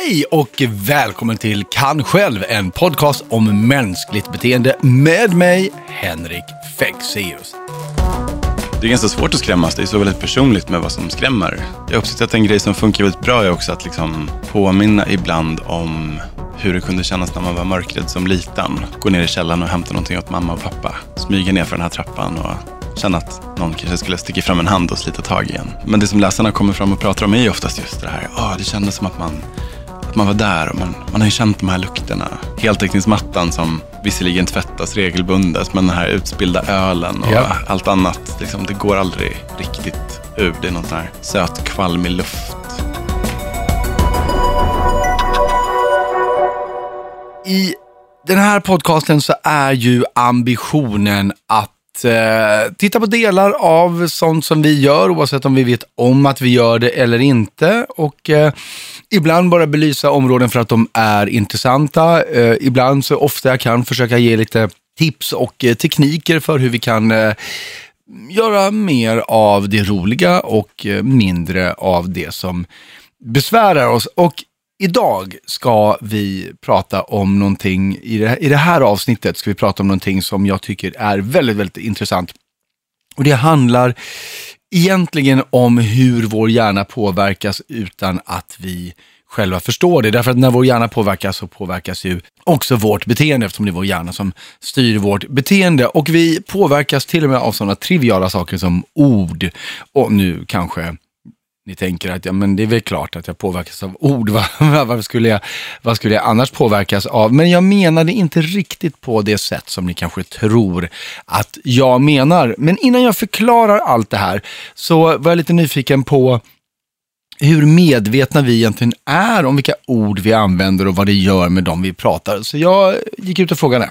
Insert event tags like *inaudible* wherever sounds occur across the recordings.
Hej och välkommen till Kan själv, en podcast om mänskligt beteende med mig, Henrik Fexeus. Det är ganska svårt att skrämmas. Det är så väldigt personligt med vad som skrämmer. Jag har upptäckt att en grej som funkar väldigt bra är också att liksom påminna ibland om hur det kunde kännas när man var mörkrädd som liten. Gå ner i källaren och hämta någonting åt mamma och pappa. Smyga ner för den här trappan och känna att någon kanske skulle sticka fram en hand och slita tag igen. Men det som läsarna kommer fram och pratar om är ju oftast just det här. Oh, det kändes som att man, man var där och man, man har ju känt de här lukterna. Heltäckningsmattan som visserligen tvättas regelbundet, men den här utspillda ölen och Ja. allt annat. Liksom, det går aldrig riktigt ur. Det är någon sån här söt, kvalmig luft. I den här podcasten så är ju ambitionen att eh, titta på delar av sånt som vi gör, oavsett om vi vet om att vi gör det eller inte. Och eh, ibland bara belysa områden för att de är intressanta. Eh, ibland så ofta jag kan försöka ge lite tips och eh, tekniker för hur vi kan eh, göra mer av det roliga och eh, mindre av det som besvärar oss. Och idag ska vi prata om någonting, i det, i det här avsnittet ska vi prata om någonting som jag tycker är väldigt, väldigt intressant. Och det handlar egentligen om hur vår hjärna påverkas utan att vi själva förstår det. Därför att när vår hjärna påverkas så påverkas ju också vårt beteende eftersom det är vår hjärna som styr vårt beteende. Och vi påverkas till och med av sådana triviala saker som ord. Och nu kanske ni tänker att ja, men det är väl klart att jag påverkas av ord. *laughs* Vad, skulle jag, vad skulle jag annars påverkas av? Men jag menade inte riktigt på det sätt som ni kanske tror att jag menar. Men innan jag förklarar allt det här så var jag lite nyfiken på hur medvetna vi egentligen är om vilka ord vi använder och vad det gör med dem vi pratar. Så jag gick ut och frågade.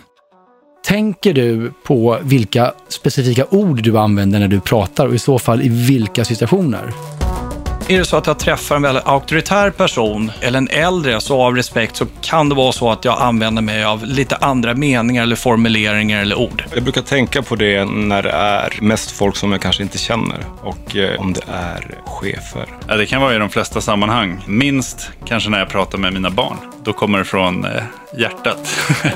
Tänker du på vilka specifika ord du använder när du pratar och i så fall i vilka situationer? Är det så att jag träffar en väldigt auktoritär person eller en äldre, så av respekt så kan det vara så att jag använder mig av lite andra meningar eller formuleringar eller ord. Jag brukar tänka på det när det är mest folk som jag kanske inte känner och eh, om det är chefer. Ja, det kan vara i de flesta sammanhang. Minst kanske när jag pratar med mina barn. Då kommer det från eh, hjärtat. *laughs*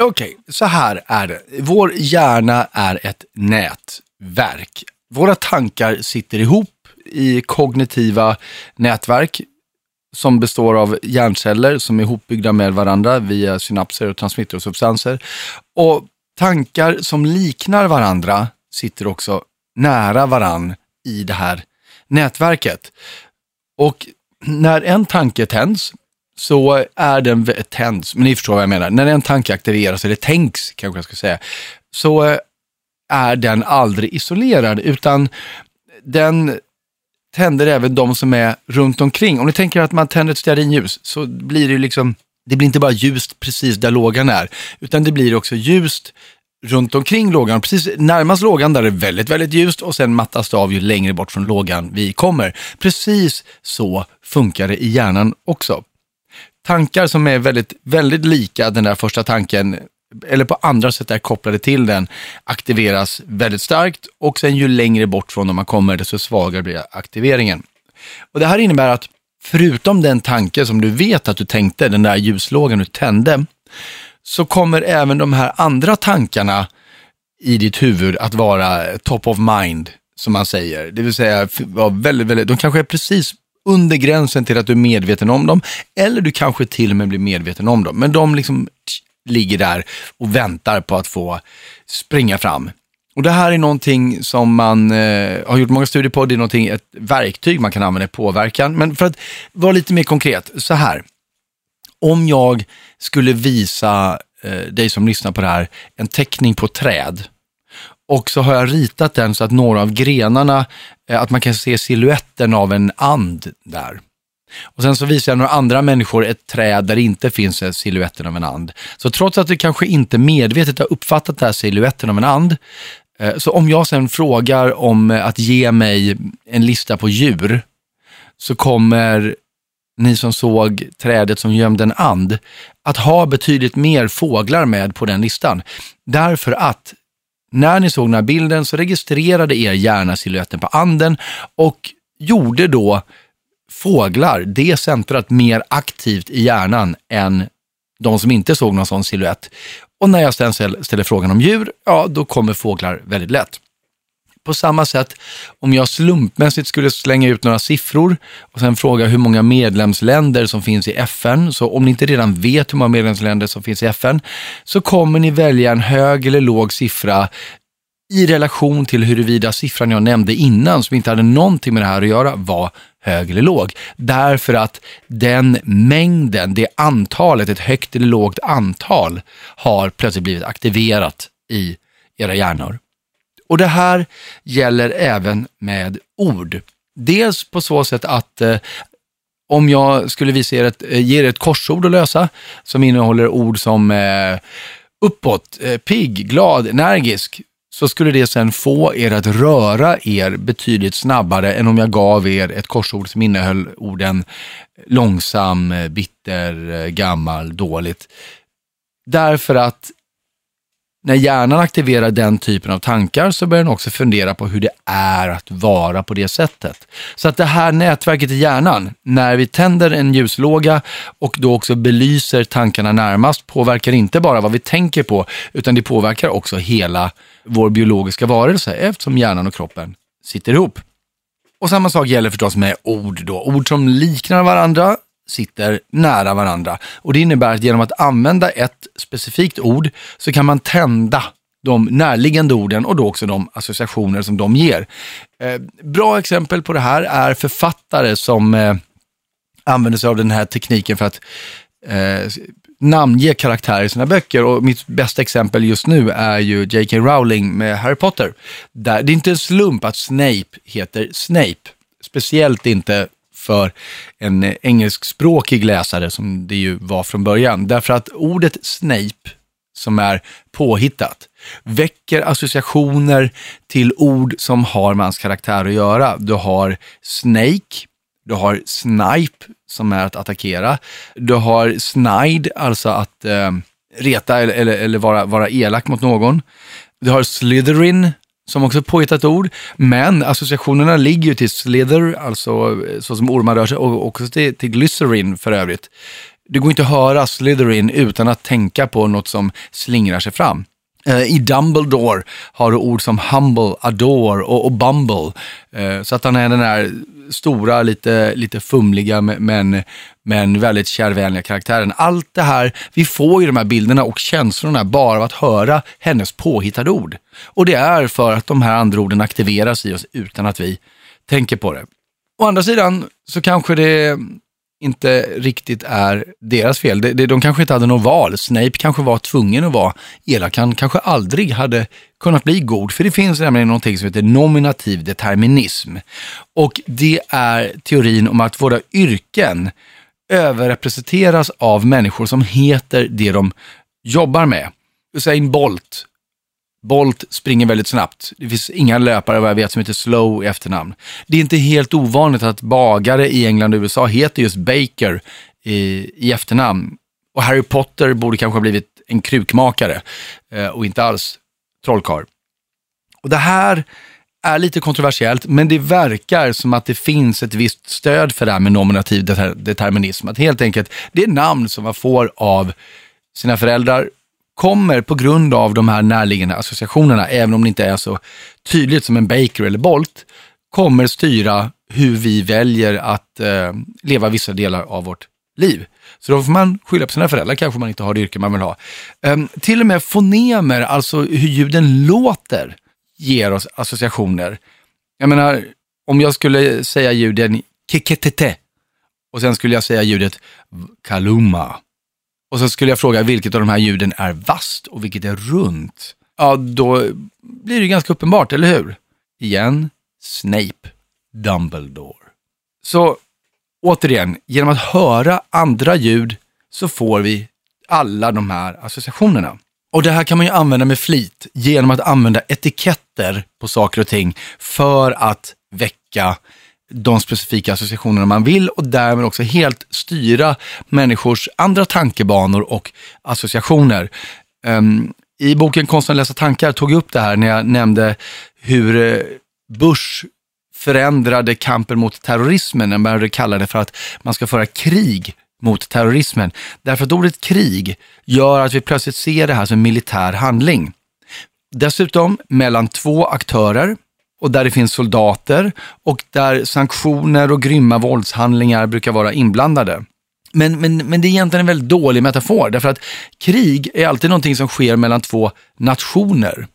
Okej, så här är det. Vår hjärna är ett nätverk. Våra tankar sitter ihop i kognitiva nätverk som består av hjärnceller som är ihopbyggda med varandra via synapser och transmittersubstanser. Och tankar som liknar varandra sitter också nära varann i det här nätverket. Och när en tanke tänds så är den tänds, men ni förstår vad jag menar. När en tanke aktiveras, eller tänks kanske jag ska säga, så eh, är den aldrig isolerad, utan den tänder även de som är runt omkring. Om ni tänker att man tänder ett stearinljus så blir det ju liksom, det blir inte bara ljust precis där lågan är, utan det blir också ljust runt omkring lågan. Precis närmast lågan där det är väldigt, väldigt ljust och sen mattas det av ju längre bort från lågan vi kommer. Precis så funkar det i hjärnan också. Tankar som är väldigt, väldigt lika den där första tanken eller på andra sätt är kopplade till den, aktiveras väldigt starkt och sen ju längre bort från dem man kommer, desto svagare blir aktiveringen. Och Det här innebär att förutom den tanke som du vet att du tänkte, den där ljuslågan du tände, så kommer även de här andra tankarna i ditt huvud att vara top of mind, som man säger. Det vill säga, väldigt, väldigt, de kanske är precis under gränsen till att du är medveten om dem, eller du kanske till och med blir medveten om dem. Men de liksom ligger där och väntar på att få springa fram. Och Det här är någonting som man eh, har gjort många studier på. Det är någonting, ett verktyg man kan använda i påverkan. Men för att vara lite mer konkret, så här. Om jag skulle visa eh, dig som lyssnar på det här en teckning på ett träd och så har jag ritat den så att några av grenarna, eh, att man kan se siluetten av en and där. Och sen så visar jag några andra människor ett träd där det inte finns siluetten av en and. Så trots att du kanske inte medvetet har uppfattat den här siluetten av en and, eh, så om jag sen frågar om eh, att ge mig en lista på djur, så kommer ni som såg trädet som gömde en and, att ha betydligt mer fåglar med på den listan. Därför att när ni såg den här bilden så registrerade er hjärna siluetten på anden och gjorde då fåglar det centrat mer aktivt i hjärnan än de som inte såg någon sån silhuett. Och när jag sen ställer frågan om djur, ja då kommer fåglar väldigt lätt. På samma sätt, om jag slumpmässigt skulle slänga ut några siffror och sen fråga hur många medlemsländer som finns i FN, så om ni inte redan vet hur många medlemsländer som finns i FN, så kommer ni välja en hög eller låg siffra i relation till huruvida siffran jag nämnde innan, som inte hade någonting med det här att göra, var hög eller låg. Därför att den mängden, det antalet, ett högt eller lågt antal, har plötsligt blivit aktiverat i era hjärnor. Och det här gäller även med ord. Dels på så sätt att eh, om jag skulle visa er ett, eh, ge er ett korsord att lösa som innehåller ord som eh, uppåt, eh, pigg, glad, energisk, så skulle det sen få er att röra er betydligt snabbare än om jag gav er ett korsord som innehöll orden långsam, bitter, gammal, dåligt. Därför att när hjärnan aktiverar den typen av tankar så börjar den också fundera på hur det är att vara på det sättet. Så att det här nätverket i hjärnan, när vi tänder en ljuslåga och då också belyser tankarna närmast, påverkar inte bara vad vi tänker på, utan det påverkar också hela vår biologiska varelse eftersom hjärnan och kroppen sitter ihop. Och samma sak gäller förstås med ord då. Ord som liknar varandra sitter nära varandra. Och det innebär att genom att använda ett specifikt ord så kan man tända de närliggande orden och då också de associationer som de ger. Eh, bra exempel på det här är författare som eh, använder sig av den här tekniken för att eh, namnge karaktärer i sina böcker. Och mitt bästa exempel just nu är ju J.K. Rowling med Harry Potter. Där, det är inte en slump att Snape heter Snape. Speciellt inte för en eh, engelskspråkig läsare som det ju var från början. Därför att ordet Snape, som är påhittat, väcker associationer till ord som har med hans karaktär att göra. Du har Snake, du har Snipe, som är att attackera. Du har Snide, alltså att eh, reta eller, eller, eller vara, vara elak mot någon. Du har Slytherin, som också är påhittat ord, men associationerna ligger ju till slither, alltså eh, så som ormar rör sig, och också till, till glycerin för övrigt. Det går inte att höra Slytherin utan att tänka på något som slingrar sig fram. Eh, I Dumbledore har du ord som humble, adore och, och bumble. Eh, så att han är den där stora, lite, lite fumliga men, men väldigt kärvänliga karaktären. Allt det här, vi får ju de här bilderna och känslorna bara av att höra hennes påhittade ord. Och det är för att de här andra orden aktiveras i oss utan att vi tänker på det. Å andra sidan så kanske det inte riktigt är deras fel. De, de, de kanske inte hade något val. Snape kanske var tvungen att vara elak. Han kanske aldrig hade kunnat bli god. För det finns nämligen någonting som heter nominativ determinism. Och det är teorin om att våra yrken överrepresenteras av människor som heter det de jobbar med. Usain Bolt Bolt springer väldigt snabbt. Det finns inga löpare vad jag vet som heter Slow i efternamn. Det är inte helt ovanligt att bagare i England och USA heter just Baker i, i efternamn. Och Harry Potter borde kanske ha blivit en krukmakare eh, och inte alls trollkarl. Och det här är lite kontroversiellt, men det verkar som att det finns ett visst stöd för det här med nominativ determinism. Att helt enkelt, det är namn som man får av sina föräldrar kommer på grund av de här närliggande associationerna, även om det inte är så tydligt som en Baker eller Bolt, kommer styra hur vi väljer att eh, leva vissa delar av vårt liv. Så då får man skylla på sina föräldrar, kanske man inte har det yrke man vill ha. Um, till och med fonemer, alltså hur ljuden låter, ger oss associationer. Jag menar, om jag skulle säga ljuden keketete och sen skulle jag säga ljudet kaluma och så skulle jag fråga vilket av de här ljuden är vast och vilket är runt. Ja, då blir det ganska uppenbart, eller hur? Igen, Snape, Dumbledore. Så återigen, genom att höra andra ljud så får vi alla de här associationerna. Och det här kan man ju använda med flit genom att använda etiketter på saker och ting för att väcka de specifika associationerna man vill och därmed också helt styra människors andra tankebanor och associationer. Um, I boken Konsten läsa tankar tog jag upp det här när jag nämnde hur eh, Bush förändrade kampen mot terrorismen. Den började kalla det för att man ska föra krig mot terrorismen. Därför att ordet krig gör att vi plötsligt ser det här som en militär handling. Dessutom mellan två aktörer och där det finns soldater och där sanktioner och grymma våldshandlingar brukar vara inblandade. Men, men, men det är egentligen en väldigt dålig metafor, därför att krig är alltid någonting som sker mellan två nationer.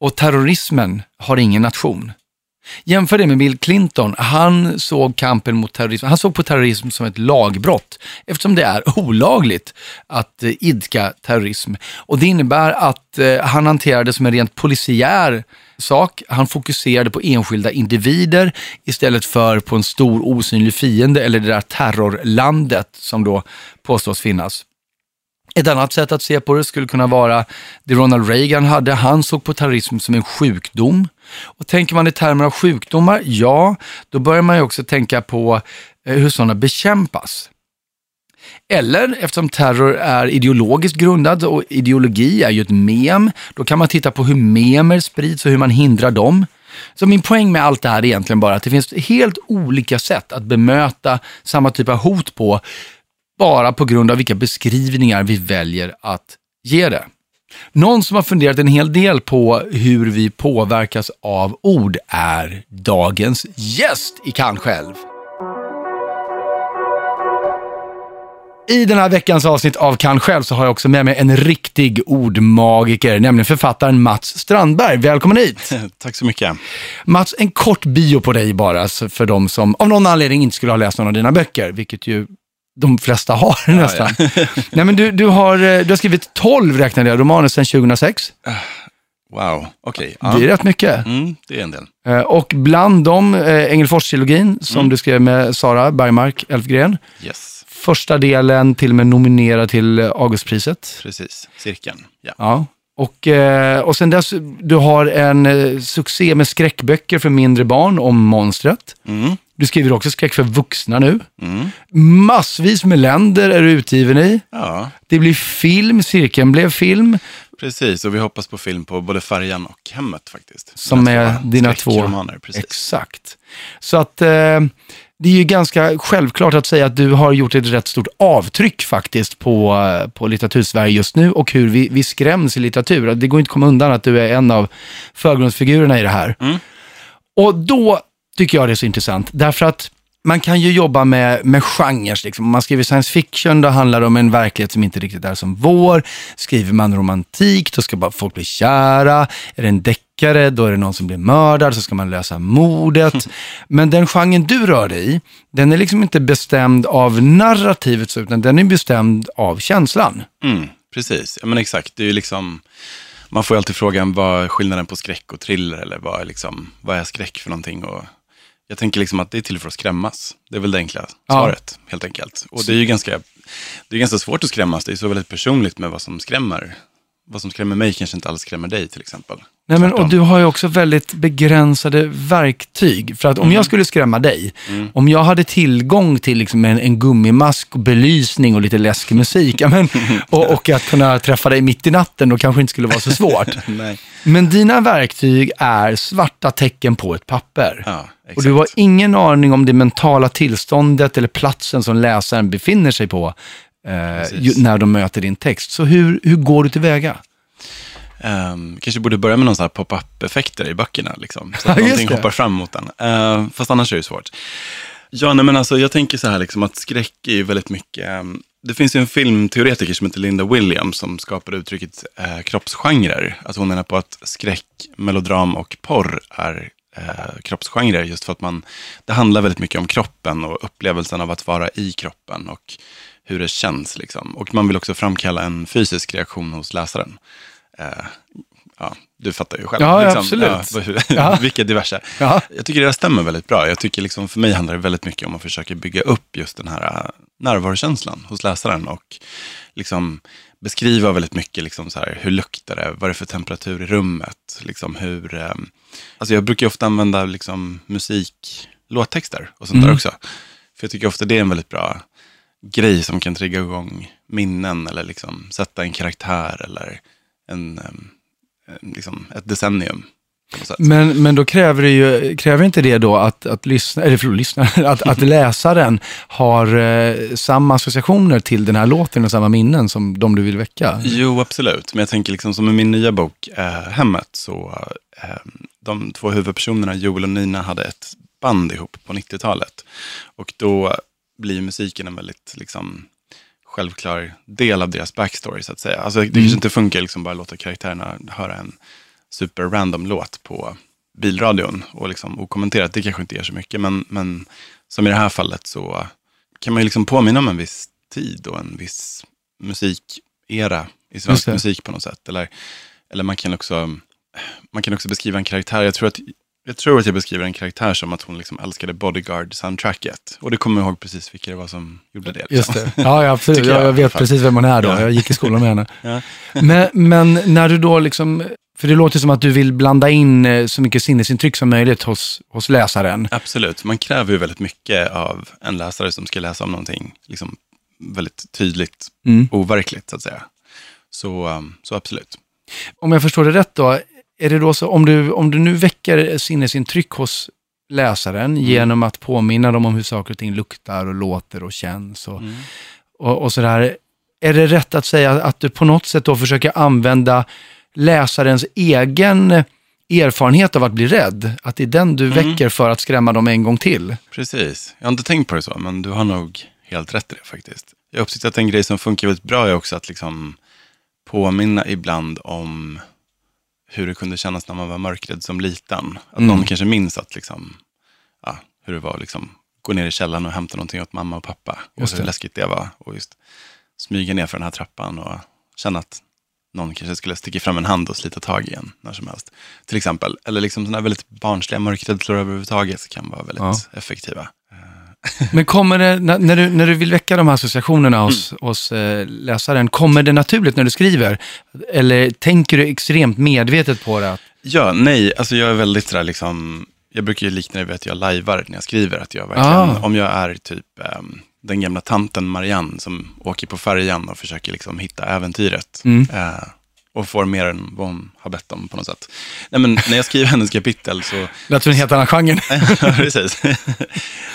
Och terrorismen har ingen nation. Jämför det med Bill Clinton. Han såg kampen mot terrorism, han såg på terrorism som ett lagbrott eftersom det är *laughs* olagligt att eh, idka terrorism. Och det innebär att eh, han hanterade det som en rent polisiär sak. Han fokuserade på enskilda individer istället för på en stor osynlig fiende eller det där terrorlandet som då påstås finnas. Ett annat sätt att se på det skulle kunna vara det Ronald Reagan hade. Han såg på terrorism som en sjukdom. Och tänker man i termer av sjukdomar, ja, då börjar man ju också tänka på eh, hur sådana bekämpas. Eller eftersom terror är ideologiskt grundad och ideologi är ju ett mem, då kan man titta på hur memer sprids och hur man hindrar dem. Så min poäng med allt det här är egentligen bara att det finns helt olika sätt att bemöta samma typ av hot på, bara på grund av vilka beskrivningar vi väljer att ge det. Någon som har funderat en hel del på hur vi påverkas av ord är dagens gäst i Kan själv. I den här veckans avsnitt av Kan själv så har jag också med mig en riktig ordmagiker, nämligen författaren Mats Strandberg. Välkommen hit! *laughs* Tack så mycket. Mats, en kort bio på dig bara för de som av någon anledning inte skulle ha läst någon av dina böcker, vilket ju de flesta har *laughs* nästan. *laughs* Nej, men du, du, har, eh, du har skrivit 12 räknade jag, romaner sedan 2006. Wow, okej. Det är rätt mycket. Mm, det är en del. Eh, Och bland dem eh, Ängelfors-trilogin som du skrev med Sara Bergmark Elfgren. Yes, Första delen till och med nominerad till Augustpriset. precis. Cirkeln. Ja. Ja. Och, och sen dess, du har en succé med skräckböcker för mindre barn om monstret. Mm, Du skriver också skräck för vuxna nu. mm. Massvis med länder är du utgiven i. Ja, Det blir film, cirkeln blev film. precis. Och vi hoppas på film på både Färjan och Hemmet faktiskt. Som Mina är två dina två. Precis. Exakt. Så att eh, det är ju ganska självklart att säga att du har gjort ett rätt stort avtryck faktiskt på, eh, på litteratursverige just nu och hur vi, vi skräms i litteratur. Det går inte att komma undan att du är en av förgrundsfigurerna i det här. Mm. Och då tycker jag det är så intressant, därför att man kan ju jobba med, med genrer. Liksom. Om man skriver science fiction, då handlar det om en verklighet som inte riktigt är som vår. Skriver man romantik, då ska bara folk bli kära. Är det en deckare, då är det någon som blir mördad, så ska man lösa mordet. *laughs* Men den genren du rör dig i, den är liksom inte bestämd av narrativet, utan den är bestämd av känslan. Mm, precis, ja, men exakt. Det är liksom, man får ju alltid frågan vad är skillnaden på skräck och thriller eller vad är, liksom, vad är skräck för någonting? Och jag tänker liksom att det är till för att skrämmas. Det är väl det enkla Ja. svaret, helt enkelt. Och det är ju ganska, det är ganska svårt att skrämmas. Det är så väldigt personligt med vad som skrämmer. Vad som skrämmer mig kanske inte alls skrämmer dig till exempel. Nej, men, Tvärtom. och du har ju också väldigt begränsade verktyg. För att om jag skulle skrämma dig, om jag hade tillgång till liksom en, en gummimask, och belysning och lite läskig musik, men, *laughs* och, och att kunna träffa dig mitt i natten, då kanske inte skulle vara så svårt. *laughs* Men dina verktyg är svarta tecken på ett papper. Ja, och du har ingen aning om det mentala tillståndet eller platsen som läsaren befinner sig på. Ju, när de möter din text. Så hur, hur går du tillväga? Um, kanske borde börja med någon sån här pop-up-effekter i böckerna, liksom, så att *laughs* någonting det. hoppar fram mot den. Uh, fast annars är det svårt. Ja, nej, men alltså, jag tänker så här liksom, att skräck är ju väldigt mycket... ehm, det finns ju en filmteoretiker som heter Linda Williams som skapade uttrycket uh, kroppsgenrer. Alltså hon menar på att skräck, melodram och porr är uh, kroppsgenrer just för att man, det handlar väldigt mycket om kroppen och upplevelsen av att vara i kroppen och hur det känns. Liksom. Och man vill också framkalla en fysisk reaktion hos läsaren. Eh, ja, du fattar ju själv. Ja, liksom, absolut. *laughs* Ja, vilka diverse. Ja. Jag tycker det där stämmer väldigt bra. Jag tycker liksom, för mig handlar det väldigt mycket om att försöka bygga upp just den här äh, närvarokänslan hos läsaren och liksom beskriva väldigt mycket liksom så här, hur luktar det, vad är det för temperatur i rummet, liksom hur, eh, alltså jag brukar ju ofta använda liksom musik, låttexter och sånt Mm. där också. För jag tycker ofta det är en väldigt bra grej som kan trigga igång minnen eller liksom sätta en karaktär eller en, liksom ett decennium. Men, men då kräver det ju, kräver inte det då att, att, lyssna, eller förlåt, lyssna, *laughs* att, att läsaren har eh, samma associationer till den här låten och samma minnen som de du vill väcka? Jo, absolut. Men jag tänker liksom som i min nya bok eh, Hemmet, så eh, de två huvudpersonerna, Joel och Nina, hade ett band ihop på 90-talet. Och då blir musiken en väldigt liksom, självklar del av deras backstory, så att säga. Alltså, det kanske inte funkar liksom bara låta karaktärerna höra en super random låt på bilradion och liksom okommenterat. Det kanske inte ger så mycket, men, men som i det här fallet så kan man ju liksom påminna om en viss tid och en viss musikera i svensk musik på något sätt. Eller, eller man, kan också, man kan också beskriva en karaktär. Jag tror att jag tror att jag beskriver en karaktär som att hon liksom älskade Bodyguard-soundtracket. Och det kommer jag ihåg precis vilka det var som gjorde det. Just liksom. det. Ja, ja absolut. Jag Jag, vet precis vem hon är då. Ja. Jag gick i skolan med henne. *laughs* Ja. Men, men när du då liksom, för det låter som att du vill blanda in eh, så mycket sinnesintryck som möjligt hos, hos läsaren. Absolut, man kräver ju väldigt mycket av en läsare som ska läsa om någonting liksom, väldigt tydligt, Mm. overkligt så att säga. Så, um, så absolut. Om jag förstår det rätt då, är det då så, om du, om du nu väcker sinnesintryck hos läsaren genom att påminna dem om hur saker och ting luktar och låter och känns och, och, och sådär. Är det rätt att säga att du på något sätt då försöker använda läsarens egen erfarenhet av att bli rädd? Att det är den du väcker för att skrämma dem en gång till? Precis, jag har inte tänkt på det så, men du har nog helt rätt i det faktiskt. Jag uppsitter att en grej som funkar väldigt bra är också att liksom påminna ibland om hur det kunde kännas när man var mörkrädd som liten. Att Mm. någon kanske minns att liksom, ja, hur det var att liksom, gå ner i källaren och hämta någonting åt mamma och pappa. Och Just hur det. läskigt det var. Och just smyga ner för den här trappan och känna att någon kanske skulle sticka fram en hand och slita tag i en när som helst. Till exempel. Eller liksom sådana här väldigt barnsliga mörkrädslor överhuvudtaget kan vara väldigt Ja. effektiva. Men kommer det, när, du, när du vill väcka de här associationerna hos, hos eh, läsaren, kommer det naturligt när du skriver? Eller tänker du extremt medvetet på det? Ja, nej, alltså jag är väldigt sådär liksom, jag brukar ju likna det vid att jag lajvar när jag skriver. Att jag verkligen, Ah. om jag är typ ehm, den gamla tanten Marianne som åker på färjan och försöker liksom hitta äventyret. Mm. eh, och får mer än vad hon har bett om på något sätt. Nej, men när jag skriver hennes kapitel så, lät som en helt annan genre. Ja, precis.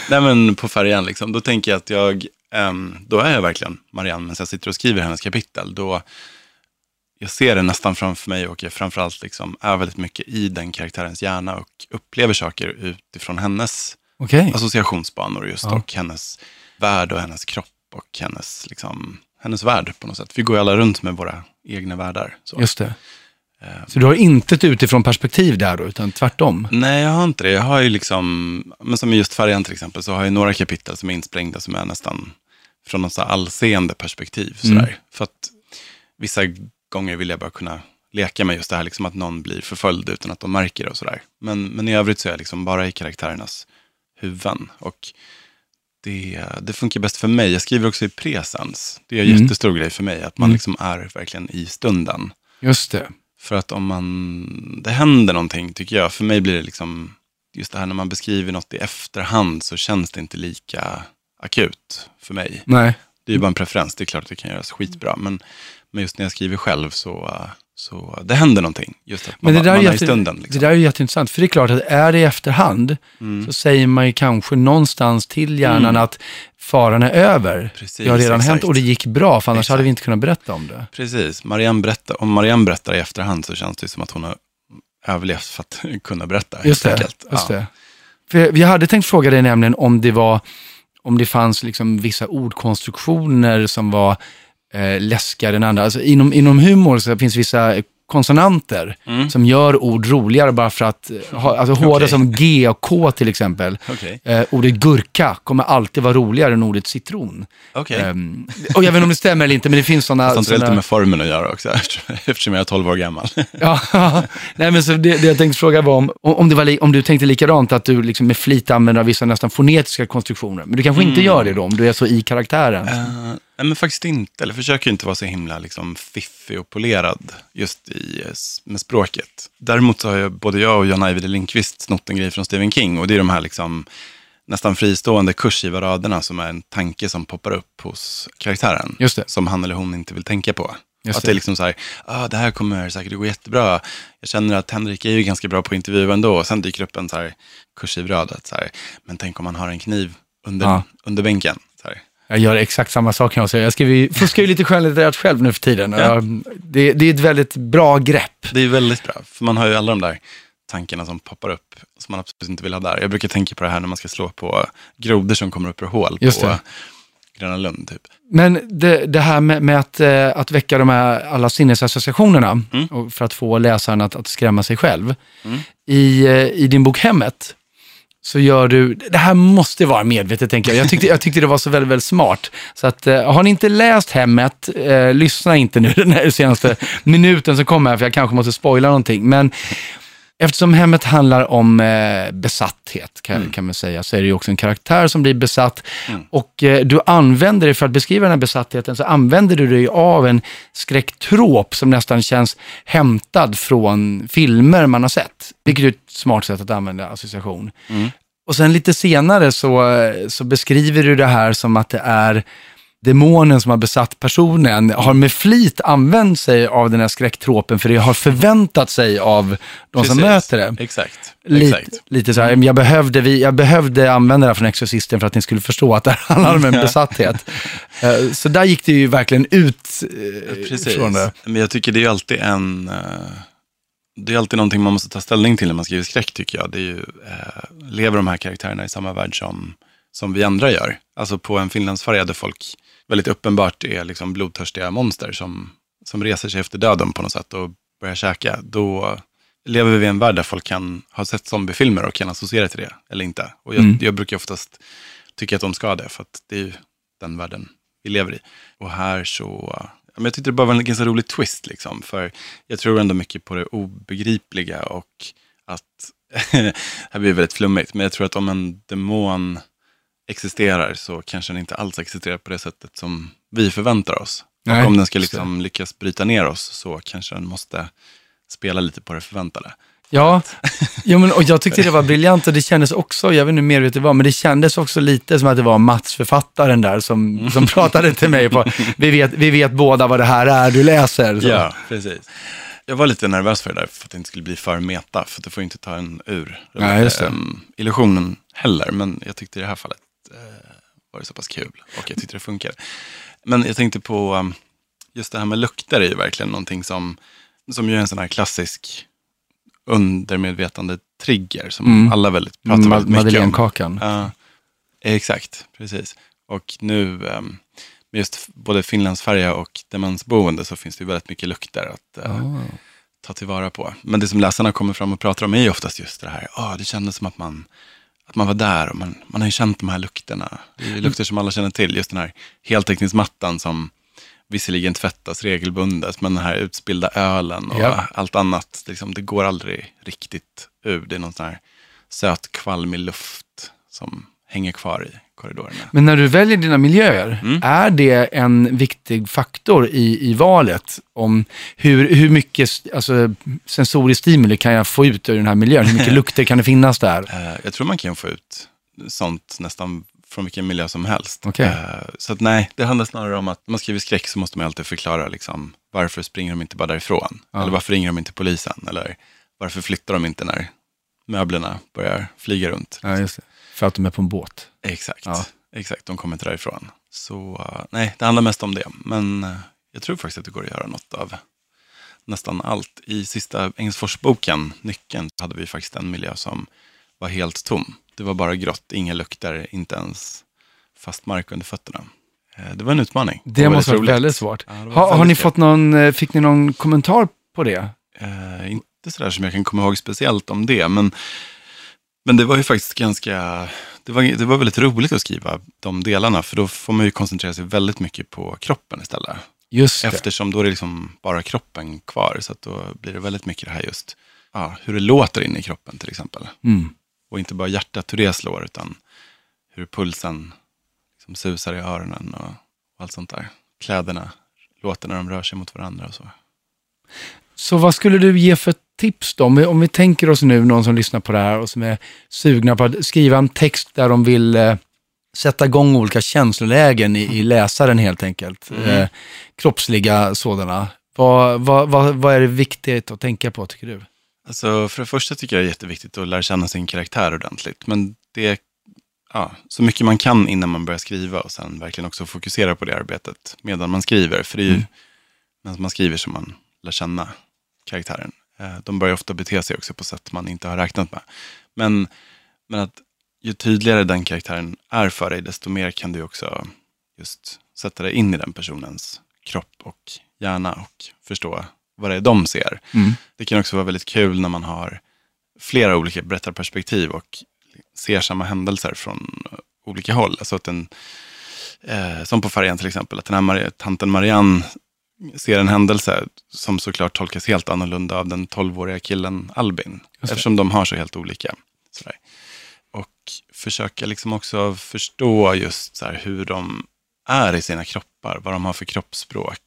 Nej, men på färjan, liksom, då tänker jag att jag, ehm, då är jag verkligen Marianne, medan jag sitter och skriver hennes kapitel. Då, jag ser det nästan framför mig och jag framförallt liksom är väldigt mycket i den karaktärens hjärna och upplever saker utifrån hennes Okej. associationsbanor just Ja. och hennes värld och hennes kropp och hennes, liksom, hennes värld på något sätt. Vi går ju alla runt med våra egna världar. Så. Just det. Så du har inte ett utifrån perspektiv där då, utan tvärtom? Nej, jag har inte det. Jag har ju liksom, men som i just färjan till exempel, så har jag några kapitel som är insprängda som är nästan från något allseende perspektiv. Sådär. Mm. För att vissa gånger vill jag bara kunna leka med just det här, liksom att någon blir förföljd utan att de märker det och sådär. Men, men i övrigt så är jag liksom bara i karaktärernas huvuden. Och det, det funkar bäst för mig. Jag skriver också i presens. Det är en Mm. jättestor grej för mig, att man Mm. liksom är verkligen i stunden. Just det. För att om man, det händer någonting tycker jag. För mig blir det liksom, just det här när man beskriver något i efterhand så känns det inte lika akut för mig. Nej. Det är ju bara en preferens, det är klart att det kan göras skitbra. Men, men just när jag skriver själv så, så det händer någonting. Just att man, Men det där, man är i stunden. Liksom. det där är ju jätteintressant, för det är klart att är det i efterhand Mm. så säger man ju kanske någonstans till hjärnan att faran är över. Precis, det har redan exakt. hänt och det gick bra, för annars Exakt. hade vi inte kunnat berätta om det. Precis, Marianne berättar, om Marianne berättar i efterhand så känns det som att hon har överlevt för att *laughs* kunna berätta. Just det. enkelt. Just Ja. det. För jag hade tänkt fråga dig nämligen om det var, om det fanns liksom vissa ordkonstruktioner som var eh, läskigare än andra. Alltså inom, inom humor så finns vissa konsonanter Mm. som gör ord roligare bara för att, eh, ha, alltså hårda Okej. som G och K till exempel. Okej, Eh, ordet gurka kommer alltid vara roligare än ordet citron. okej. Ehm, och jag vet inte om det stämmer eller inte, men det finns sådana... Fast har det lite med formen att göra också, *laughs* eftersom jag är 12 år gammal. *laughs* Ja, nej men så det, det jag tänkte fråga var om, om, det var li, om du tänkte likadant, att du liksom med flit använder vissa nästan fonetiska konstruktioner. Men du kanske inte gör det då, om du är så i karaktären. Eh, nej, men faktiskt inte. Eller försöker inte vara så himla liksom, fiffig och polerad just i, med språket. Däremot så har jag, både jag och Jan Ajvide Lindqvist snott en grej från Stephen King. Och det är de här liksom, nästan fristående kursiva raderna som är en tanke som poppar upp hos karaktären. Just det. Som han eller hon inte vill tänka på. Just att det. är liksom så här, ah, det här kommer säkert gå jättebra. Jag känner att Henrik är ju ganska bra på att intervjua ändå. Och sen dyker upp en så här kursiv rad, att så här, men tänk om man har en kniv under, Ja. under bänken. Jag gör exakt samma sak kan jag säga. Jag skriver, fuskar ju lite skönlitterärt själv nu för tiden. Ja. Jag- Det, det är ett väldigt bra grepp. Det är väldigt bra, för man har ju alla de där tankarna som poppar upp, som man absolut inte vill ha där. Jag brukar tänka på det här när man ska slå på grodor som kommer upp ur hål Just på det. Gröna Lund. Typ. Men det, det här med, med att, eh, att väcka de här alla sinnesassociationerna Mm. för att få läsaren att, att skrämma sig själv. Mm. I, eh, I din bok Hemmet så gör du, det här måste vara medvetet tänker jag. Jag tyckte, jag tyckte det var så väldigt, väldigt smart. Så att, eh, har ni inte läst Hemmet, eh, lyssna inte nu *laughs* den här senaste minuten som kommer här, för jag kanske måste spoila någonting. Men Eftersom hemmet handlar om eh, besatthet, kan, kan man säga, så är det ju också en karaktär som blir besatt. Och eh, du använder det, för att beskriva den här besattheten, så använder du dig av en skräcktrop som nästan känns hämtad från filmer man har sett. Vilket är ett smart sätt att använda association. Och sen lite senare så, eh, så beskriver du det här som att det är demonen som har besatt personen har med flit använt sig av den här skräcktropen för det har förväntat sig av de som Precis. möter det. Exakt. Lite, Exakt. lite så här, jag behövde, vi, jag behövde använda det här från Exorcisten för att ni skulle förstå att det handlar om en besatthet. Eh, Så där gick det ju verkligen ut eh, Precis. från det. Men jag tycker det är alltid en... eh, Det är alltid någonting man måste ta ställning till när man skriver skräck tycker jag. Det är ju, lever de här karaktärerna i samma värld som, som vi andra gör? Alltså på en finlandsfärja där folk väldigt uppenbart är liksom blodtörstiga monster som, som reser sig efter döden på något sätt och börjar käka. Då lever vi i en värld där folk kan ha sett zombiefilmer och kan associera till det eller inte. Och jag, Mm. jag brukar oftast tycka att de ska det för att det är ju den världen vi lever i. Och här så, men jag tyckte det bara var en ganska rolig twist liksom. För jag tror ändå mycket på det obegripliga och att, *laughs* här blir det väldigt flummigt, men jag tror att om en demon existerar så kanske den inte alls existerar på det sättet som vi förväntar oss. Nej, och om den ska liksom lyckas bryta ner oss så kanske den måste spela lite på det förväntade. Ja, *laughs* ja men, och jag tyckte det var *laughs* briljant och det kändes också, jag vet inte hur medvetet det var, men det kändes också lite som att det var Mats, författaren där, som, som pratade till mig på, *laughs* vi vet, vi vet båda vad det här är du läser. Så. Ja, precis. Jag var lite nervös för det där, för att det inte skulle bli för meta, för det får ju inte ta en ur Nej, just det. ehm, illusionen heller. Men jag tyckte i det här fallet var det så pass kul och jag tyckte det funkade. Men jag tänkte på, um, just det här med lukter är ju verkligen någonting som, som ju är en sån här klassisk undermedvetande trigger som Mm. alla väldigt pratar Ma- väldigt mycket om. Madeleinekakan. Ja, exakt, precis. Och nu, ehm, med just både Finlandsfärja och demensboende så finns det ju väldigt mycket lukter att eh, Ah. ta tillvara på. Men det som läsarna kommer fram och pratar om är ju oftast just det här, ah, det kändes som att man, att man var där och man, man har ju känt de här lukterna. Det är lukter som alla känner till, just den här heltäckningsmattan som visserligen tvättas regelbundet, men den här utspillda ölen och Ja. allt annat, liksom, det går aldrig riktigt ur. Det är någon sån här söt kvalmig luft som hänger kvar i korridorerna. Men när du väljer dina miljöer, Mm. är det en viktig faktor i, i valet om hur, hur mycket alltså, sensorisk stimuli kan jag få ut ur den här miljön? Hur mycket *laughs* lukter kan det finnas där? Eh, jag tror man kan få ut sånt nästan från vilken miljö som helst. Okej. Eh, så att nej, det handlar snarare om att när man skriver skräck så måste man alltid förklara liksom, varför springer de inte bara därifrån? Ja. Eller varför ringer de inte polisen? Eller varför flyttar de inte när möblerna börjar flyga runt? Ja, just det. För att de är på en båt. Exakt, Ja. exakt. De kommer inte därifrån. Så eh, nej, det handlar mest om det. Men eh, jag tror faktiskt att det går att göra något av nästan allt. I sista Engelsforsboken, Nyckeln, hade vi faktiskt en miljö som var helt tom. Det var bara grått, inga lukter, inte ens fast mark under fötterna. Eh, Det var en utmaning. Det Och måste vara roligt. väldigt svårt. Ja, det var Ha, har ni fått någon, fick ni någon kommentar på det? Eh, inte sådär som jag kan komma ihåg speciellt om det, men, men det var ju faktiskt ganska, det var, det var väldigt roligt att skriva de delarna, för då får man ju koncentrera sig väldigt mycket på kroppen istället. Just det. Eftersom då är det liksom bara kroppen kvar, så då blir det väldigt mycket det här just, ja, hur det låter inne i kroppen till exempel. Mm. Och inte bara hjärtat, hur det slår, utan hur pulsen liksom susar i öronen och, och allt sånt där. Kläderna låter när de rör sig mot varandra och så. Så vad skulle du ge för tips då? Om vi, om vi tänker oss nu någon som lyssnar på det här och som är sugna på att skriva en text där de vill eh, sätta igång olika känslolägen i, i läsaren helt enkelt. Eh, kroppsliga sådana. Vad, vad, vad, vad är det viktigt att tänka på tycker du? Alltså, för det första tycker jag det är jätteviktigt att lära känna sin karaktär ordentligt. Men det ja, så mycket man kan innan man börjar skriva och sen verkligen också fokusera på det arbetet medan man skriver. För det är ju Mm. medan man skriver som man lär känna karaktären. Eh, De börjar ofta bete sig också på sätt man inte har räknat med. Men, men att ju tydligare den karaktären är för dig, desto mer kan du också just sätta dig in i den personens kropp och hjärna och förstå vad det är de ser. Det kan också vara väldigt kul när man har flera olika berättarperspektiv och ser samma händelser från olika håll. Alltså att den, eh, som på färjan till exempel, att den här Mar- tanten Marianne ser en händelse som såklart tolkas helt annorlunda av den 12-åriga killen Albin. Eftersom de har så helt olika. Sådär. Och försöka liksom också förstå just så hur de är i sina kroppar, vad de har för kroppsspråk,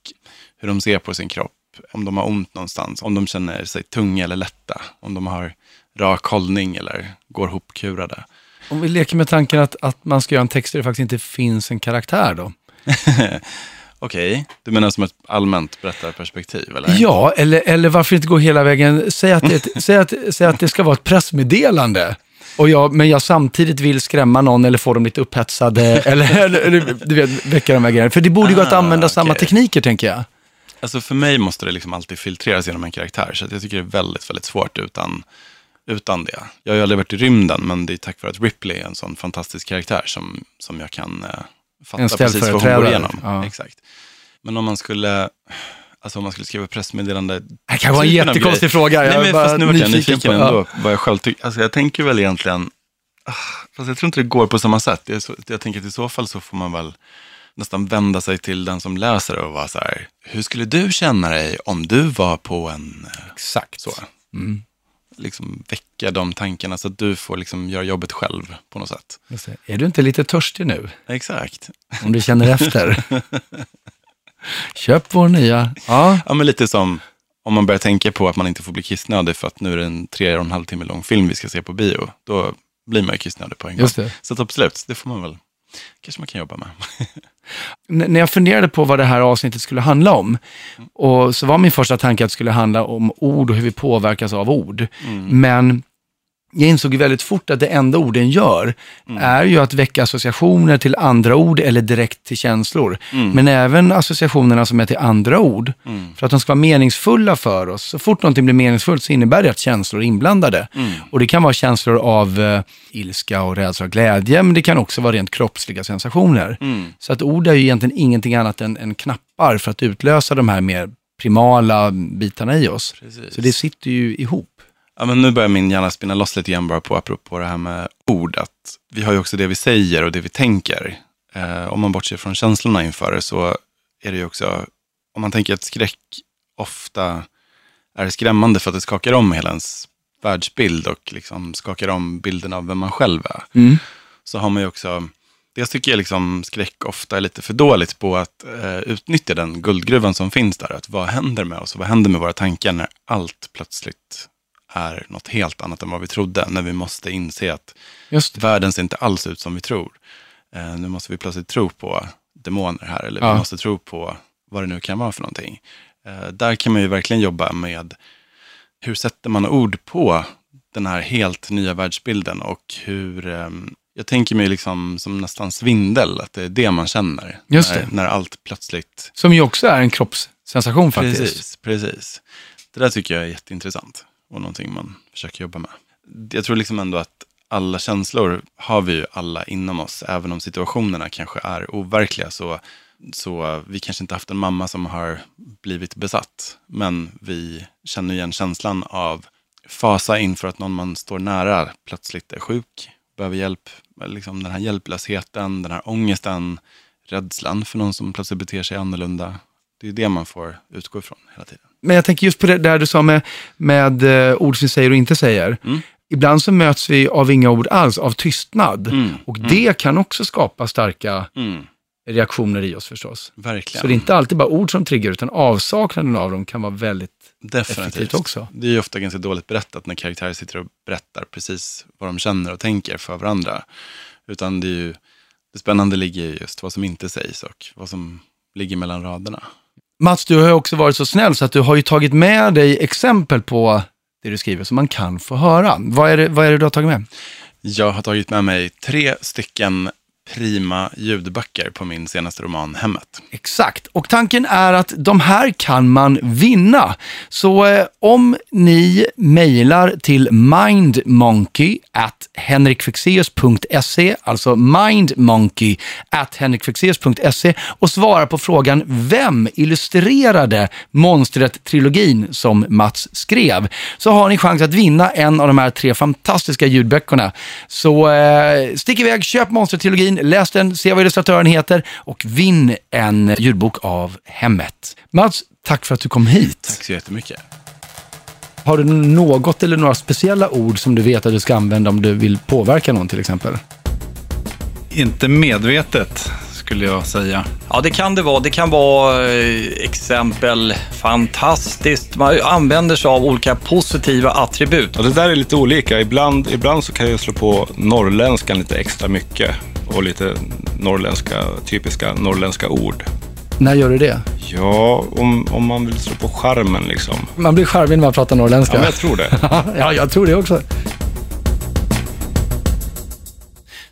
hur de ser på sin kropp, om de har ont någonstans, om de känner sig tunga eller lätta, om de har rak hållning eller går hopkurade. Om vi leker med tanken att, att man ska göra en text där det faktiskt inte finns en karaktär då? *laughs* Okej, du menar som ett allmänt berättarperspektiv eller? Ja, eller, eller varför inte gå hela vägen? Säg att, det, *laughs* säg att, säg att det ska vara ett pressmeddelande. Och jag, men jag samtidigt vill skrämma någon eller få dem lite upphetsade. *laughs* eller, eller, eller du vet, väcka de här grejerna. För det borde ju gå att Ah, använda samma okej. tekniker, tänker jag. Alltså för mig måste det liksom alltid filtreras genom en karaktär. Så jag tycker det är väldigt, väldigt svårt utan, utan det. Jag har ju aldrig varit i rymden, men det är tack vare att Ripley är en sån fantastisk karaktär som, som jag kan eh, fatta En precis vad hon går igenom. ja. Exakt. Men om man skulle, alltså om man skulle skriva pressmeddelande. Det kan vara en jättekonstig grej. fråga. Jag Nej, men fast nu vart jag nyfiken på- ändå, vad jag själv tycker. Alltså jag tänker väl egentligen, ah, fast jag tror inte det går på samma sätt. Jag, jag tänker att i så fall så får man väl nästan vända sig till den som läser och vara så här, hur skulle du känna dig om du var på en, eh, Exakt. så. Liksom väcka de tankarna så att du får liksom göra jobbet själv på något sätt. Är du inte lite törstig nu? Exakt. Om du känner efter. *laughs* Köp vår nya. Ja, Ja, men lite som om man börjar tänka på att man inte får bli kissnödig för att nu är det en tre och en halv timme lång film vi ska se på bio. Då blir man ju kissnödig på en gång. Så absolut, det får man väl, kanske man kan jobba med. *laughs* När jag funderade på vad det här avsnittet skulle handla om, och så var min första tanke att det skulle handla om ord och hur vi påverkas av ord. Men jag insåg väldigt fort att det enda orden gör är ju att väcka associationer till andra ord eller direkt till känslor. Men även associationerna som är till andra ord. För att de ska vara meningsfulla för oss. Så fort någonting blir meningsfullt så innebär det att känslor är inblandade. Och det kan vara känslor av eh, ilska och rädsla och glädje, men det kan också vara rent kroppsliga sensationer. Så att ord är ju egentligen ingenting annat än, än knappar för att utlösa de här mer primala bitarna i oss. Precis. Så det sitter ju ihop. Ja, men nu börjar min hjärna spinna loss lite grann bara på apropå det här med ord. Att vi har ju också det vi säger och det vi tänker. Eh, om man bortser från känslorna inför det så är det ju också, om man tänker att skräck ofta är skrämmande för att det skakar om hela ens världsbild och liksom skakar om bilden av vem man själv är. Så har man ju också, dels tycker jag liksom skräck ofta är lite för dåligt på att eh, utnyttja den guldgruvan som finns där. Att vad händer med oss och vad händer med våra tankar när allt plötsligt är något helt annat än vad vi trodde. När vi måste inse att världen ser inte alls ut som vi tror. Eh, nu måste vi plötsligt tro på demoner här, eller Ja. vi måste tro på vad det nu kan vara för någonting. Eh, där kan man ju verkligen jobba med hur sätter man ord på den här helt nya världsbilden och hur, ehm, jag tänker mig liksom som nästan svindel, att det är det man känner. Just när, när allt plötsligt Som ju också är en kroppssensation faktiskt. Precis, precis. Det där tycker jag är jätteintressant och någonting man försöker jobba med. Jag tror liksom ändå att alla känslor har vi ju alla inom oss, även om situationerna kanske är overkliga. Så, så vi kanske inte haft en mamma som har blivit besatt, men vi känner igen känslan av fasa inför att någon man står nära plötsligt är sjuk, behöver hjälp. Liksom den här hjälplösheten, den här ångesten, rädslan för någon som plötsligt beter sig annorlunda. Det är det man får utgå ifrån hela tiden. Men jag tänker just på det där du sa med, med eh, ord som vi säger och inte säger. Mm. Ibland så möts vi av inga ord alls, av tystnad. Mm, Och det kan också skapa starka Mm, reaktioner i oss förstås. verkligen. Så det är inte alltid bara ord som triggar, utan avsaknaden av dem kan vara väldigt... Definitivt. effektivt också. Det är ju ofta ganska dåligt berättat när karaktärer sitter och berättar precis vad de känner och tänker för varandra. Utan det är ju Det spännande ligger just vad som inte sägs och vad som ligger mellan raderna. Mats, du har ju också varit så snäll så att du har ju tagit med dig exempel på det du skriver som man kan få höra. Vad är det, vad är det du har tagit med? Jag har tagit med mig tre stycken prima ljudböcker på min senaste roman Hemmet. Exakt, och tanken är att de här kan man vinna. Så eh, om ni mejlar till mindmonkey at henrikfexeus.se, alltså mindmonkey at henrikfexeus.se och svarar på frågan vem illustrerade Monstret-trilogin som Mats skrev, så har ni chans att vinna en av de här tre fantastiska ljudböckerna. Så eh, stick iväg, köp Monstret-trilogin, läs den, se vad illustratören heter och vinn en ljudbok av hemmet. Mats, tack för att du kom hit. Tack så jättemycket. Har du något eller några speciella ord som du vet att du ska använda om du vill påverka någon till exempel? Inte medvetet, skulle jag säga. Ja, det kan det vara. Det kan vara eh, exempel fantastiskt. Man använder sig av olika positiva attribut. Ja, det där är lite olika. Ibland, ibland så kan jag slå på norrländskan lite extra mycket och lite norrländska, typiska norrländska ord. När gör du det? Ja, om, om man vill slå på charmen liksom. Man blir charmig när man pratar norrländska. Ja, men jag tror det. *laughs* ja, jag tror det också.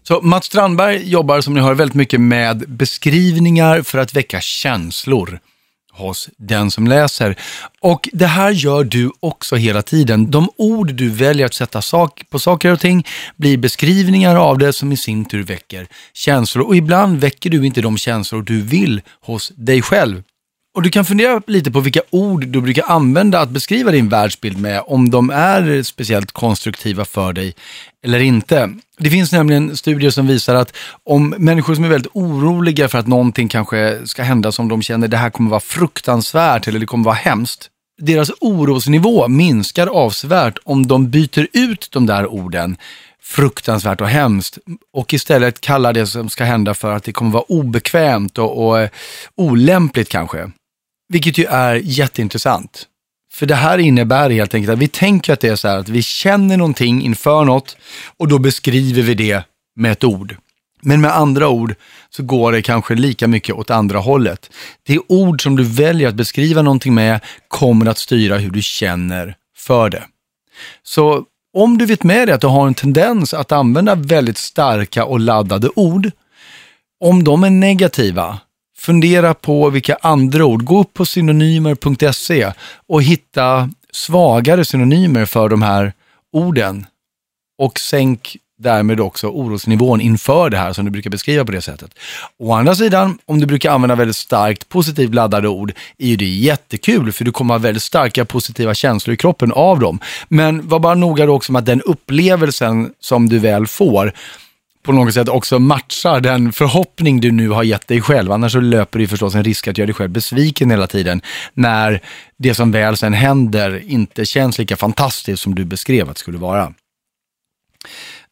Så Mats Strandberg jobbar som ni hör väldigt mycket med beskrivningar för att väcka känslor hos den som läser. Och det här gör du också hela tiden. De ord du väljer att sätta sak på saker och ting blir beskrivningar av det som i sin tur väcker känslor. Och ibland väcker du inte de känslor du vill hos dig själv. Och du kan fundera lite på vilka ord du brukar använda att beskriva din världsbild med, om de är speciellt konstruktiva för dig eller inte. Det finns nämligen studier som visar att om människor som är väldigt oroliga för att någonting kanske ska hända som de känner det här kommer vara fruktansvärt eller det kommer vara hemskt. Deras orosnivå minskar avsevärt om de byter ut de där orden fruktansvärt och hemskt och istället kallar det som ska hända för att det kommer vara obekvämt och, och eh, olämpligt kanske. Vilket ju är jätteintressant. För det här innebär helt enkelt att vi tänker att det är så här att vi känner någonting inför något och då beskriver vi det med ett ord. Men med andra ord så går det kanske lika mycket åt andra hållet. Det ord som du väljer att beskriva någonting med kommer att styra hur du känner för det. Så om du vet med dig att du har en tendens att använda väldigt starka och laddade ord, om de är negativa, fundera på vilka andra ord. Gå upp på synonymer.se och hitta svagare synonymer för de här orden. Och sänk därmed också orosnivån inför det här som du brukar beskriva på det sättet. Å andra sidan, om du brukar använda väldigt starkt positivt laddade ord, är ju det jättekul för du kommer ha väldigt starka positiva känslor i kroppen av dem. Men var bara noga då också med att den upplevelsen som du väl får på något sätt också matchar den förhoppning du nu har gett dig själv. Annars så löper du förstås en risk att göra dig själv besviken hela tiden när det som väl sen händer inte känns lika fantastiskt som du beskrev att det skulle vara.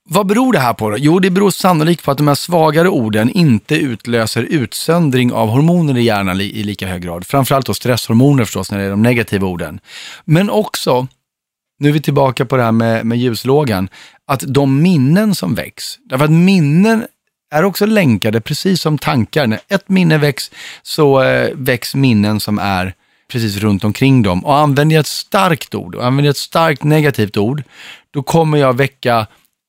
Vad beror det här på då? Jo, det beror sannolikt på att de här svagare orden inte utlöser utsöndring av hormoner i hjärnan i lika hög grad. Framförallt då stresshormoner förstås, när det är de negativa orden. Men också, nu är vi tillbaka på det här med, med ljuslågan, att de minnen som väcks, därför att minnen är också länkade precis som tankar. När ett minne väcks så eh, väcks minnen som är precis runt omkring dem. Och använder jag ett starkt ord, och använder jag ett starkt negativt ord, då kommer jag väcka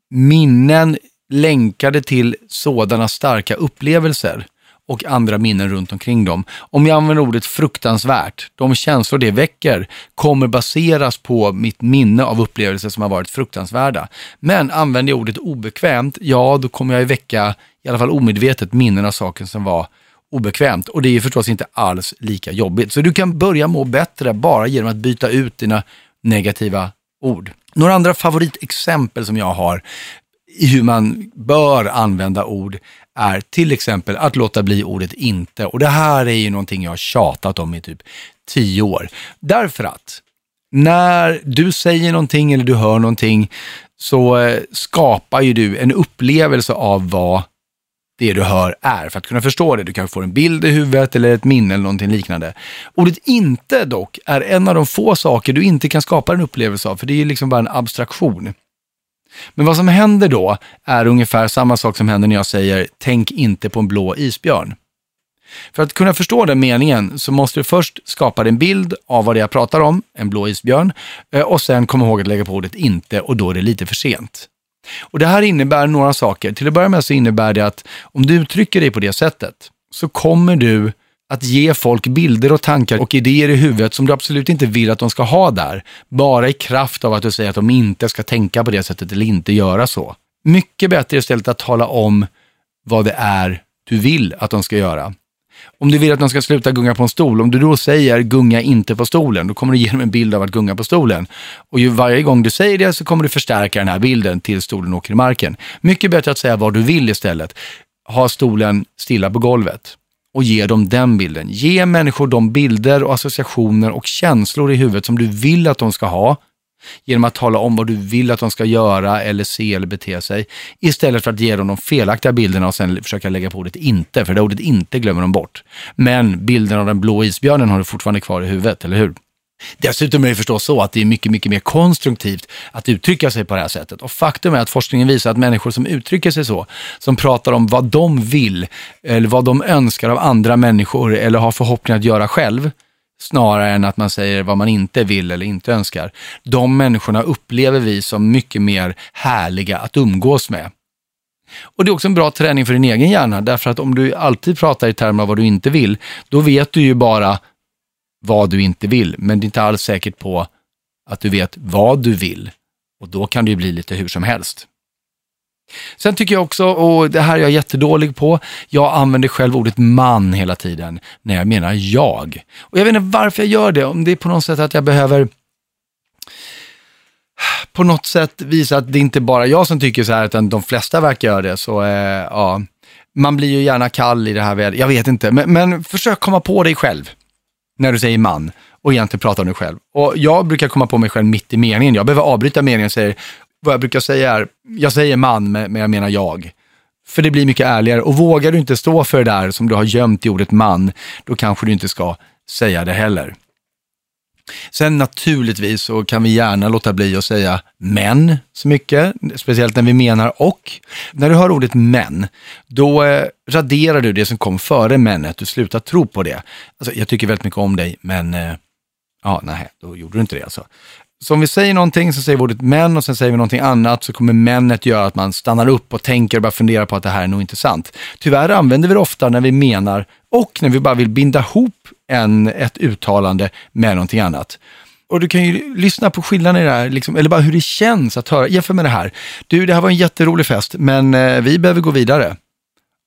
minnen länkade till sådana starka upplevelser och andra minnen runt omkring dem. Om jag använder ordet fruktansvärt, de känslor det väcker kommer baseras på mitt minne av upplevelser som har varit fruktansvärda. Men använder jag ordet obekvämt, ja då kommer jag väcka, i alla fall omedvetet, minnen av saken som var obekvämt. Och det är förstås inte alls lika jobbigt. Så du kan börja må bättre bara genom att byta ut dina negativa ord. Några andra favoritexempel som jag har i hur man bör använda ord är till exempel att låta bli ordet inte. Och det här är ju någonting jag har tjatat om i typ tio år. Därför att när du säger någonting eller du hör någonting så eh, skapar ju du en upplevelse av vad det du hör är för att kunna förstå det. Du kanske får en bild i huvudet eller ett minne eller någonting liknande. Ordet inte dock är en av de få saker du inte kan skapa en upplevelse av, för det är ju liksom bara en abstraktion. Men vad som händer då är ungefär samma sak som händer när jag säger tänk inte på en blå isbjörn. För att kunna förstå den meningen så måste du först skapa en bild av vad det är jag pratar om, en blå isbjörn, eh, och sen komma ihåg att lägga på ordet inte och då är det lite för sent. Och Det här innebär några saker. Till att börja med så innebär det att om du uttrycker dig på det sättet så kommer du att ge folk bilder och tankar och idéer i huvudet som du absolut inte vill att de ska ha där. Bara i kraft av att du säger att de inte ska tänka på det sättet eller inte göra så. Mycket bättre istället att tala om vad det är du vill att de ska göra. Om du vill att de ska sluta gunga på en stol, om du då säger gunga inte på stolen, då kommer du ge dem en bild av att gunga på stolen. Och ju varje gång du säger det så kommer du förstärka den här bilden tills stolen åker i marken. Mycket bättre att säga vad du vill istället. Ha stolen stilla på golvet och ge dem den bilden. Ge människor de bilder och associationer och känslor i huvudet som du vill att de ska ha genom att tala om vad du vill att de ska göra eller se eller bete sig. Istället för att ge dem de felaktiga bilderna och sen försöka lägga på ordet inte, för det ordet inte glömmer de bort. Men bilden av den blå isbjörnen har du fortfarande kvar i huvudet, eller hur? Dessutom är det förstås så att det är mycket, mycket mer konstruktivt att uttrycka sig på det här sättet. Och faktum är att forskningen visar att människor som uttrycker sig så, som pratar om vad de vill, eller vad de önskar av andra människor eller har förhoppning att göra själv, snarare än att man säger vad man inte vill eller inte önskar. De människorna upplever vi som mycket mer härliga att umgås med. Och Det är också en bra träning för din egen hjärna, därför att om du alltid pratar i termer av vad du inte vill, då vet du ju bara vad du inte vill, men det är inte alls säkert på att du vet vad du vill. Och då kan det ju bli lite hur som helst. Sen tycker jag också, och det här är jag jättedålig på, jag använder själv ordet man hela tiden när jag menar jag. Och jag vet inte varför jag gör det, om det är på något sätt att jag behöver på något sätt visa att det inte bara jag som tycker så här, utan de flesta verkar göra det. Så eh, ja, man blir ju gärna kall i det här vädret. Jag vet inte, men, men försök komma på dig själv när du säger man och egentligen pratar om dig själv. Och jag brukar komma på mig själv mitt i meningen. Jag behöver avbryta meningen och säga, vad jag brukar säga är, jag säger man, men jag menar jag. För det blir mycket ärligare. Och vågar du inte stå för det där som du har gömt i ordet man, då kanske du inte ska säga det heller. Sen naturligtvis så kan vi gärna låta bli att säga men så mycket, speciellt när vi menar och. När du hör ordet men, då eh, raderar du det som kom före menet, du slutar tro på det. Alltså, jag tycker väldigt mycket om dig, men eh, ja, nej, då gjorde du inte det alltså. Så om vi säger någonting så säger vi ordet men och sen säger vi någonting annat så kommer menet göra att man stannar upp och tänker och börjar fundera på att det här är nog inte sant. Tyvärr använder vi det ofta när vi menar och när vi bara vill binda ihop en, ett uttalande med någonting annat. Och du kan ju lyssna på skillnaden i det här, liksom, eller bara hur det känns att höra. Jämför med det här. Du, det här var en jätterolig fest, men eh, vi behöver gå vidare.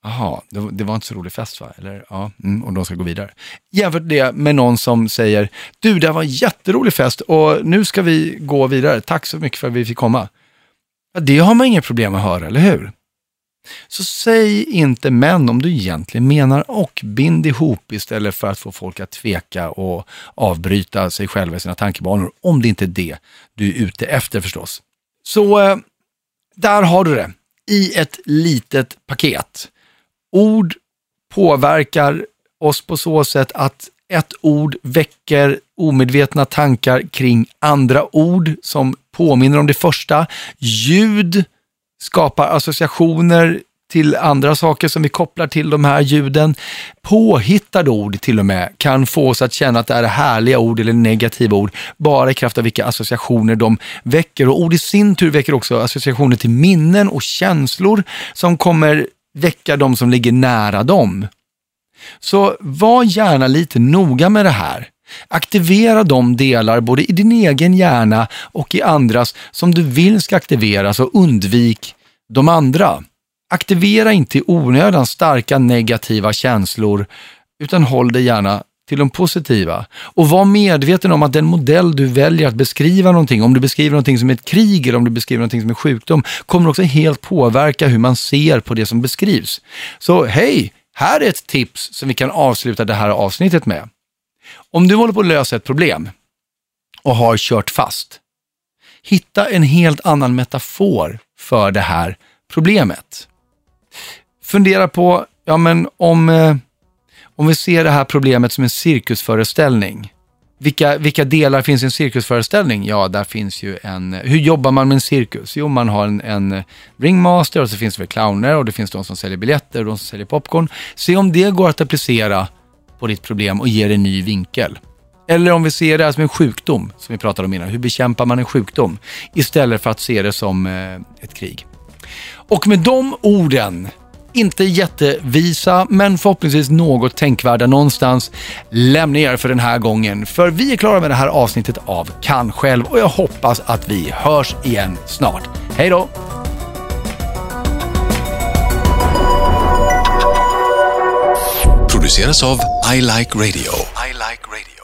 Jaha, det, var inte så rolig fest va? Eller, ja, mm, och de ska gå vidare. Jämfört det med någon som säger, du det här var en jätterolig fest och nu ska vi gå vidare. Tack så mycket för att vi fick komma. Ja, det har man inga problem att höra, eller hur? Så säg inte men om du egentligen menar och. Bind ihop istället för att få folk att tveka och avbryta sig själva i sina tankebanor. Om det inte är det du är ute efter förstås. Så eh, där har du det. I ett litet paket. Ord påverkar oss på så sätt att ett ord väcker omedvetna tankar kring andra ord som påminner om det första. Ljud skapar associationer till andra saker som vi kopplar till de här ljuden. Påhittade ord till och med kan få oss att känna att det är härliga ord eller negativa ord, bara i kraft av vilka associationer de väcker. Och ord i sin tur väcker också associationer till minnen och känslor som kommer väcka de som ligger nära dem. Så var gärna lite noga med det här. Aktivera de delar både i din egen hjärna och i andras som du vill ska aktiveras och undvik de andra. Aktivera inte i onödan starka negativa känslor utan håll dig gärna till de positiva. Och var medveten om att den modell du väljer att beskriva någonting, om du beskriver någonting som ett krig eller om du beskriver någonting som en sjukdom, kommer också helt påverka hur man ser på det som beskrivs. Så hej, här är ett tips som vi kan avsluta det här avsnittet med. Om du håller på att lösa ett problem och har kört fast, hitta en helt annan metafor för det här problemet. Fundera på, ja men om, eh, om vi ser det här problemet som en cirkusföreställning, vilka, vilka delar finns i en cirkusföreställning? Ja, där finns ju en... Hur jobbar man med en cirkus? Jo, man har en, en ringmaster och så finns det väl clowner och det finns de som säljer biljetter och de som säljer popcorn. Se om det går att applicera på ditt problem och ger det en ny vinkel. Eller om vi ser det här som en sjukdom, som vi pratade om innan. Hur bekämpar man en sjukdom? Istället för att se det som eh, ett krig. Och med de orden, inte jättevisa, men förhoppningsvis något tänkvärda någonstans, lämnar jag er för den här gången. För vi är klara med det här avsnittet av Kan själv och jag hoppas att vi hörs igen snart. Hej då! Of av I Like Radio. I like radio.